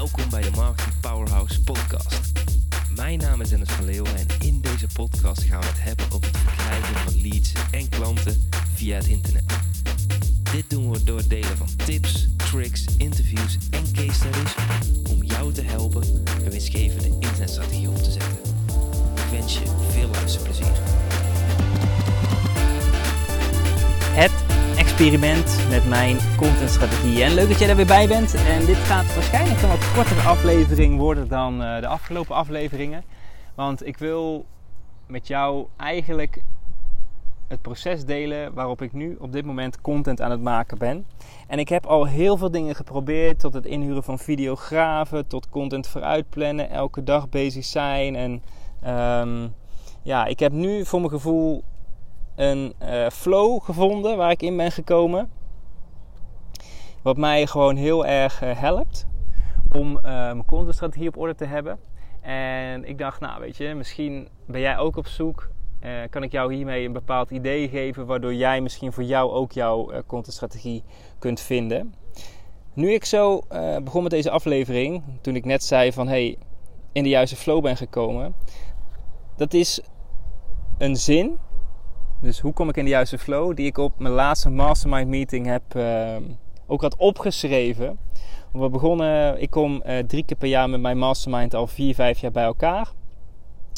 Welkom bij de Marketing Powerhouse podcast. Mijn naam is Dennis van Leeuwen en in deze podcast gaan we het hebben over het verkrijgen van leads en klanten via het internet. Dit doen we door het delen van tips, tricks, interviews en case experiment met mijn contentstrategie. En leuk dat jij er weer bij bent. En dit gaat waarschijnlijk een wat kortere aflevering worden dan eh, de afgelopen afleveringen. Want ik wil met jou eigenlijk het proces delen waarop ik nu op dit moment content aan het maken ben. En ik heb al heel veel dingen geprobeerd, tot het inhuren van videografen, tot content vooruitplannen, elke dag bezig zijn. En ehm, ja, ik heb nu voor mijn gevoel een eh, flow gevonden waar ik in ben gekomen. Wat mij gewoon heel erg eh, helpt om uh, mijn contentstrategie op orde te hebben. En ik dacht, nou weet je, misschien ben jij ook op zoek. kan ik jou hiermee een bepaald idee geven, waardoor jij misschien voor jou ook jouw contentstrategie kunt vinden. Nu ik zo begon met deze aflevering, toen ik net zei van hey, in de juiste flow ben gekomen. Dat is een zin dus hoe kom ik in de juiste flow? Die ik op mijn laatste mastermind meeting heb uh, ook had opgeschreven. We begonnen, ik kom uh, drie keer per jaar met mijn mastermind al vier, vijf jaar bij elkaar.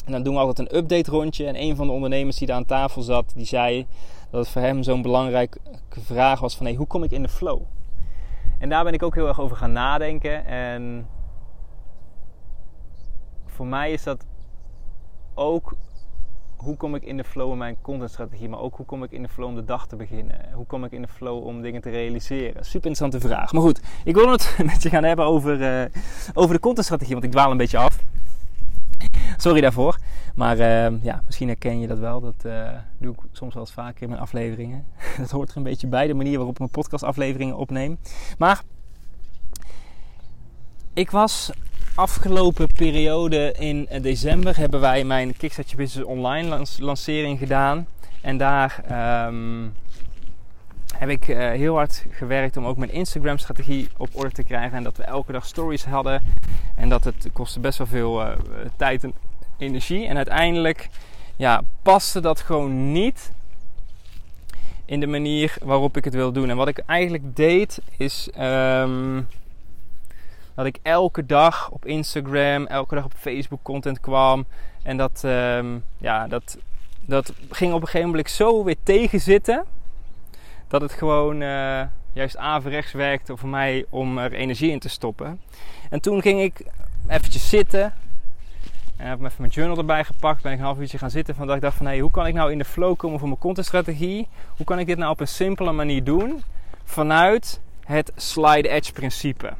En dan doen we altijd een update rondje. En een van de ondernemers die daar aan tafel zat, die zei dat het voor hem zo'n belangrijke vraag was van hey, hoe kom ik in de flow? En daar ben ik ook heel erg over gaan nadenken. En voor mij is dat ook hoe kom ik in de flow in mijn contentstrategie, maar ook hoe kom ik in de flow om de dag te beginnen? Hoe kom ik in de flow om dingen te realiseren? Super interessante vraag. Maar goed, ik wil het met je gaan hebben over, uh, over de contentstrategie, want ik dwaal een beetje af. Sorry daarvoor. Maar uh, ja, misschien herken je dat wel. Dat uh, doe ik soms wel eens vaker in mijn afleveringen. dat hoort er een beetje bij, de manier waarop ik mijn podcastafleveringen opneem. Maar ik was afgelopen periode in eh, december hebben wij mijn Kickstart Your Business Online lancering gedaan. En daar um, heb ik uh, heel hard gewerkt om ook mijn Instagram strategie op orde te krijgen. En dat we elke dag stories hadden. En dat het kostte best wel veel uh, tijd en energie. En uiteindelijk ja, paste dat gewoon niet in de manier waarop ik het wil doen. En wat ik eigenlijk deed is... Um, dat ik elke dag op Instagram, elke dag op Facebook content kwam. En dat, ehm, ja, dat, dat ging op een gegeven moment zo weer tegenzitten. Dat het gewoon uh, juist averechts werkte voor mij om er energie in te stoppen. En toen ging ik eventjes zitten. En heb ik even mijn journal erbij gepakt. Ben ik een half uurtje gaan zitten. Van dat ik dacht van hey, hoe kan ik nou in de flow komen voor mijn contentstrategie? Hoe kan ik dit nou op een simpele manier doen? Vanuit het slide edge principe.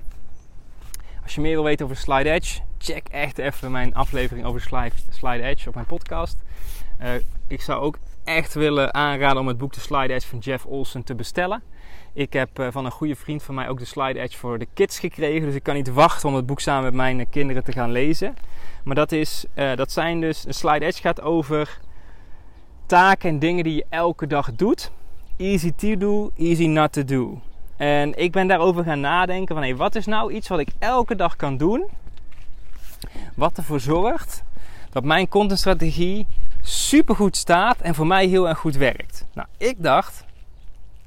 Als je meer wil weten over Slide Edge, check echt even mijn aflevering over Slide, Edge op mijn podcast. Uh, ik zou ook echt willen aanraden om het boek The Slide Edge van Jeff Olsen te bestellen. Ik heb uh, van een goede vriend van mij ook de Slide Edge voor de kids gekregen. Dus ik kan niet wachten om het boek samen met mijn kinderen te gaan lezen. Maar dat, is, uh, dat zijn dus. De Slide Edge gaat over taken en dingen die je elke dag doet. Easy to do, easy not to do. En ik ben daarover gaan nadenken van hey, wat is nou iets wat ik elke dag kan doen, wat ervoor zorgt dat mijn contentstrategie supergoed staat en voor mij heel erg goed werkt. Nou, ik dacht,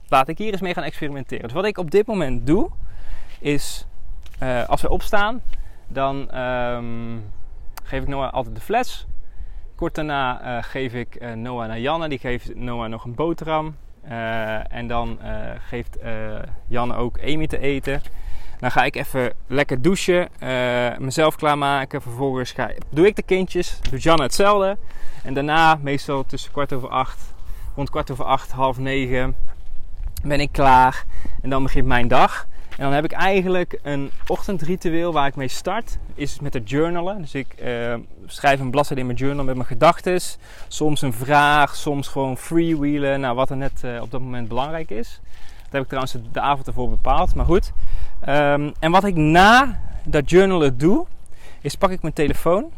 laat ik hier eens mee gaan experimenteren. Dus wat ik op dit moment doe, is uh, als we opstaan, dan um, geef ik Noah altijd de fles. Kort daarna uh, geef ik uh, Noah naar Janne, die geeft Noah nog een boterham. Uh, en dan uh, geeft uh, Jan ook Amy te eten. Dan ga ik even lekker douchen, mezelf klaarmaken. Vervolgens ga, doe ik de kindjes, doet Jan hetzelfde. En daarna, meestal tussen kwart over acht, rond kwart over acht, half negen, ben ik klaar. En dan begint mijn dag. En dan heb ik eigenlijk een ochtendritueel waar ik mee start. Is met het journalen. Dus ik uh, schrijf een bladzijde in mijn journal met mijn gedachten. Soms een vraag, soms gewoon freewheelen. Nou, wat er net uh, op dat moment belangrijk is. Dat heb ik trouwens de avond ervoor bepaald. Maar goed. Um, en wat ik na dat journalen doe, is pak ik mijn telefoon.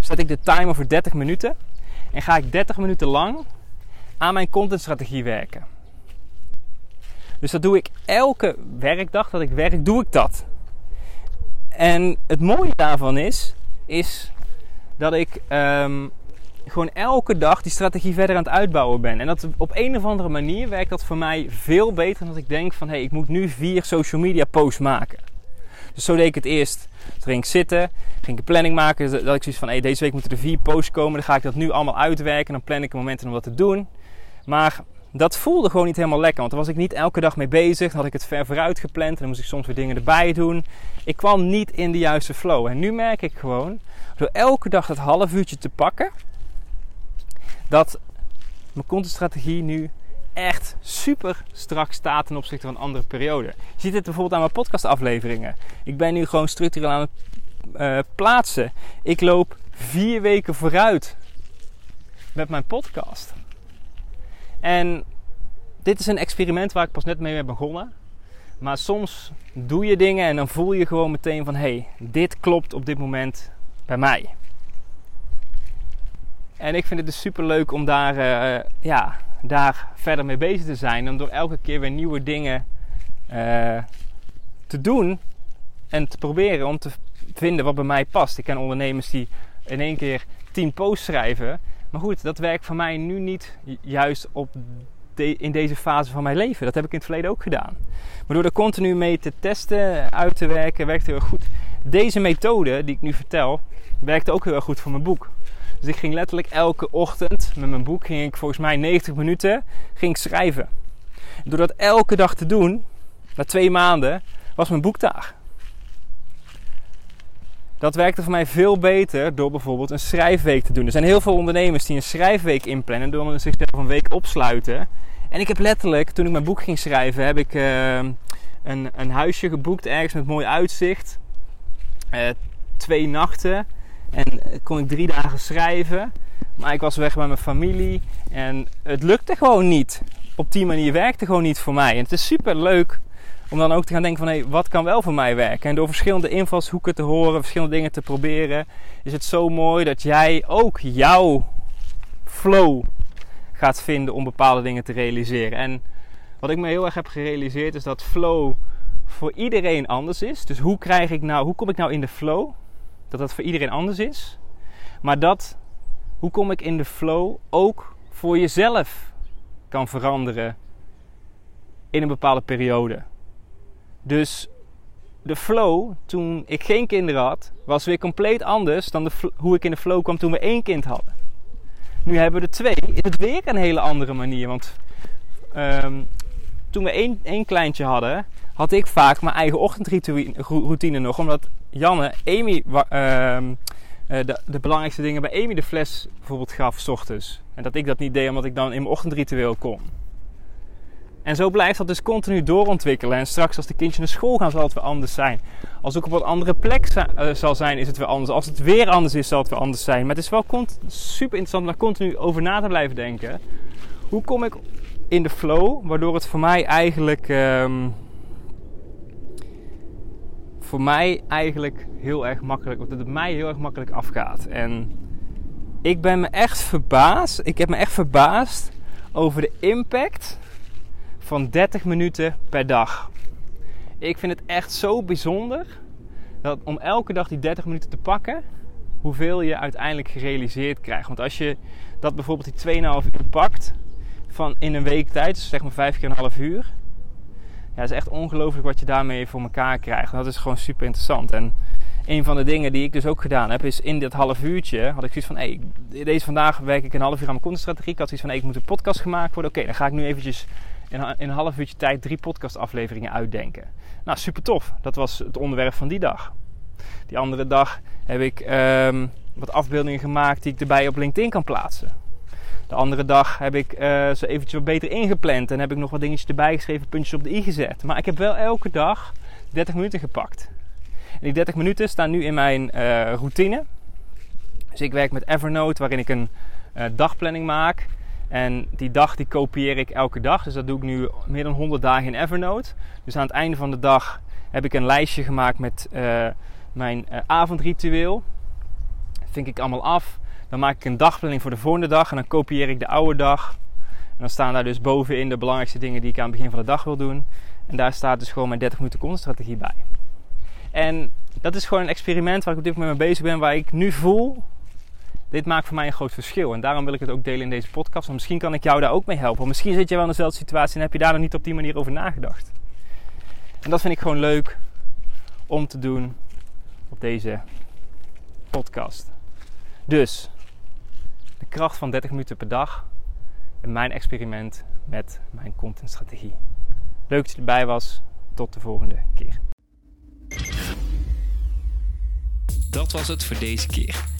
Zet ik de timer voor 30 minuten. En ga ik 30 minuten lang aan mijn contentstrategie werken. Dus dat doe ik elke werkdag dat ik werk, doe ik dat. En het mooie daarvan is, is dat ik ehm, gewoon elke dag die strategie verder aan het uitbouwen ben. En dat op een of andere manier werkt dat voor mij veel beter dan dat ik denk van hé, hey, ik moet nu vier social media posts maken. Dus zo deed ik het eerst. Toen ging zitten, ging ik een planning maken. Dat ik zoiets van hey, deze week moeten er vier posts komen. Dan ga ik dat nu allemaal uitwerken. Dan plan ik een moment om wat te doen. Maar dat voelde gewoon niet helemaal lekker. Want dan was ik niet elke dag mee bezig. Dan had ik het ver vooruit gepland. En dan moest ik soms weer dingen erbij doen. Ik kwam niet in de juiste flow. En nu merk ik gewoon, door elke dag dat half uurtje te pakken, dat mijn contentstrategie nu echt super strak staat ten opzichte van andere perioden. Je ziet het bijvoorbeeld aan mijn podcastafleveringen. Ik ben nu gewoon structureel aan het uh, plaatsen. Ik loop vier weken vooruit met mijn podcast. En dit is een experiment waar ik pas net mee ben begonnen. Maar soms doe je dingen en dan voel je gewoon meteen van hé, hey, dit klopt op dit moment bij mij. En ik vind het dus super leuk om daar, uh, ja, daar verder mee bezig te zijn. Om door elke keer weer nieuwe dingen uh, te doen en te proberen om te vinden wat bij mij past. Ik ken ondernemers die in één keer tien posts schrijven. Maar goed, dat werkt voor mij nu niet juist op in deze fase van mijn leven. Dat heb ik in het verleden ook gedaan. Maar door er continu mee te testen, uit te werken, werkt heel goed. Deze methode die ik nu vertel, werkte ook heel erg goed voor mijn boek. Dus ik ging letterlijk elke ochtend met mijn boek, ging ik volgens mij 90 minuten ging ik schrijven. Door dat elke dag te doen, na twee maanden, was mijn boek daar. Dat werkte voor mij veel beter door bijvoorbeeld een schrijfweek te doen. Er zijn heel veel ondernemers die een schrijfweek inplannen door zichzelf een week opsluiten. En ik heb letterlijk, toen ik mijn boek ging schrijven, heb ik uh, een, een huisje geboekt ergens met mooi uitzicht. Uh, twee nachten. En kon ik drie dagen schrijven. Maar ik was weg bij mijn familie. En het lukte gewoon niet. Op die manier werkte gewoon niet voor mij. En het is super leuk om dan ook te gaan denken van hé, wat kan wel voor mij werken? En door verschillende invalshoeken te horen, verschillende dingen te proberen, is het zo mooi dat jij ook jouw flow gaat vinden om bepaalde dingen te realiseren. En wat ik me heel erg heb gerealiseerd is dat flow voor iedereen anders is. Dus hoe krijg ik nou, hoe kom ik nou in de flow? Dat dat voor iedereen anders is. Maar dat, hoe kom ik in de flow ook voor jezelf kan veranderen in een bepaalde periode. Dus de flow toen ik geen kinderen had, was weer compleet anders dan de, hoe ik in de flow kwam toen we één kind hadden. Nu hebben we er twee, is het weer een hele andere manier. Want um, toen we één, één kleintje hadden, had ik vaak mijn eigen ochtendroutine nog. Omdat Janne, Amy, uh, de, de, belangrijkste dingen bij Amy de fles bijvoorbeeld gaf s ochtends. En dat ik dat niet deed omdat ik dan in mijn ochtendritueel kon. En zo blijft dat dus continu doorontwikkelen. En straks als de kindjes naar school gaan, zal het weer anders zijn. Als ik op een andere plek uh, zal zijn, is het weer anders. Als het weer anders is, zal het weer anders zijn. Maar het is wel super interessant om daar continu over na te blijven denken. Hoe kom ik in de flow, waardoor het voor mij eigenlijk... Um, voor mij eigenlijk heel erg makkelijk, of het mij heel erg makkelijk afgaat. En ik ben me echt verbaasd, ik heb me echt verbaasd over de impact van 30 minuten per dag. Ik vind het echt zo bijzonder dat om elke dag die 30 minuten te pakken, hoeveel je uiteindelijk gerealiseerd krijgt. Want als je dat bijvoorbeeld die 2,5 uur pakt van in een week tijd, dus zeg maar 5 keer een half uur. Ja, is echt ongelooflijk wat je daarmee voor elkaar krijgt. dat is gewoon super interessant. En een van de dingen die ik dus ook gedaan heb, is in dit half uurtje had ik zoiets van: hey, deze vandaag werk ik een half uur aan mijn contentstrategie. Ik had zoiets van: hey, ik moet een podcast gemaakt worden. Oké, dan ga ik nu eventjes in, een half uurtje tijd drie podcastafleveringen uitdenken. Nou, super tof. Dat was het onderwerp van die dag. Die andere dag heb ik ehm, wat afbeeldingen gemaakt die ik erbij op LinkedIn kan plaatsen. De andere dag heb ik uh, ze eventjes wat beter ingepland en heb ik nog wat dingetjes erbij geschreven, puntjes op de i gezet. Maar ik heb wel elke dag 30 minuten gepakt. En die 30 minuten staan nu in mijn uh, routine. Dus ik werk met Evernote, waarin ik een uh, dagplanning maak. En die dag die kopieer ik elke dag. Dus dat doe ik nu meer dan 100 dagen in Evernote. Dus aan het einde van de dag heb ik een lijstje gemaakt met uh, mijn uh, avondritueel. Vink ik allemaal af. Dan maak ik een dagplanning voor de volgende dag. En dan kopieer ik de oude dag. En dan staan daar dus bovenin de belangrijkste dingen die ik aan het begin van de dag wil doen. En daar staat dus gewoon mijn 30 minuten strategie bij. En dat is gewoon een experiment waar ik op dit moment mee bezig ben, waar ik nu voel, dit maakt voor mij een groot verschil. En daarom wil ik het ook delen in deze podcast. Want misschien kan ik jou daar ook mee helpen. Misschien zit je wel in dezelfde situatie en heb je daar nog niet op die manier over nagedacht. En dat vind ik gewoon leuk om te doen op deze podcast. Dus, de kracht van 30 minuten per dag en mijn experiment met mijn contentstrategie. Leuk dat je erbij was. Tot de volgende keer. Dat was het voor deze keer.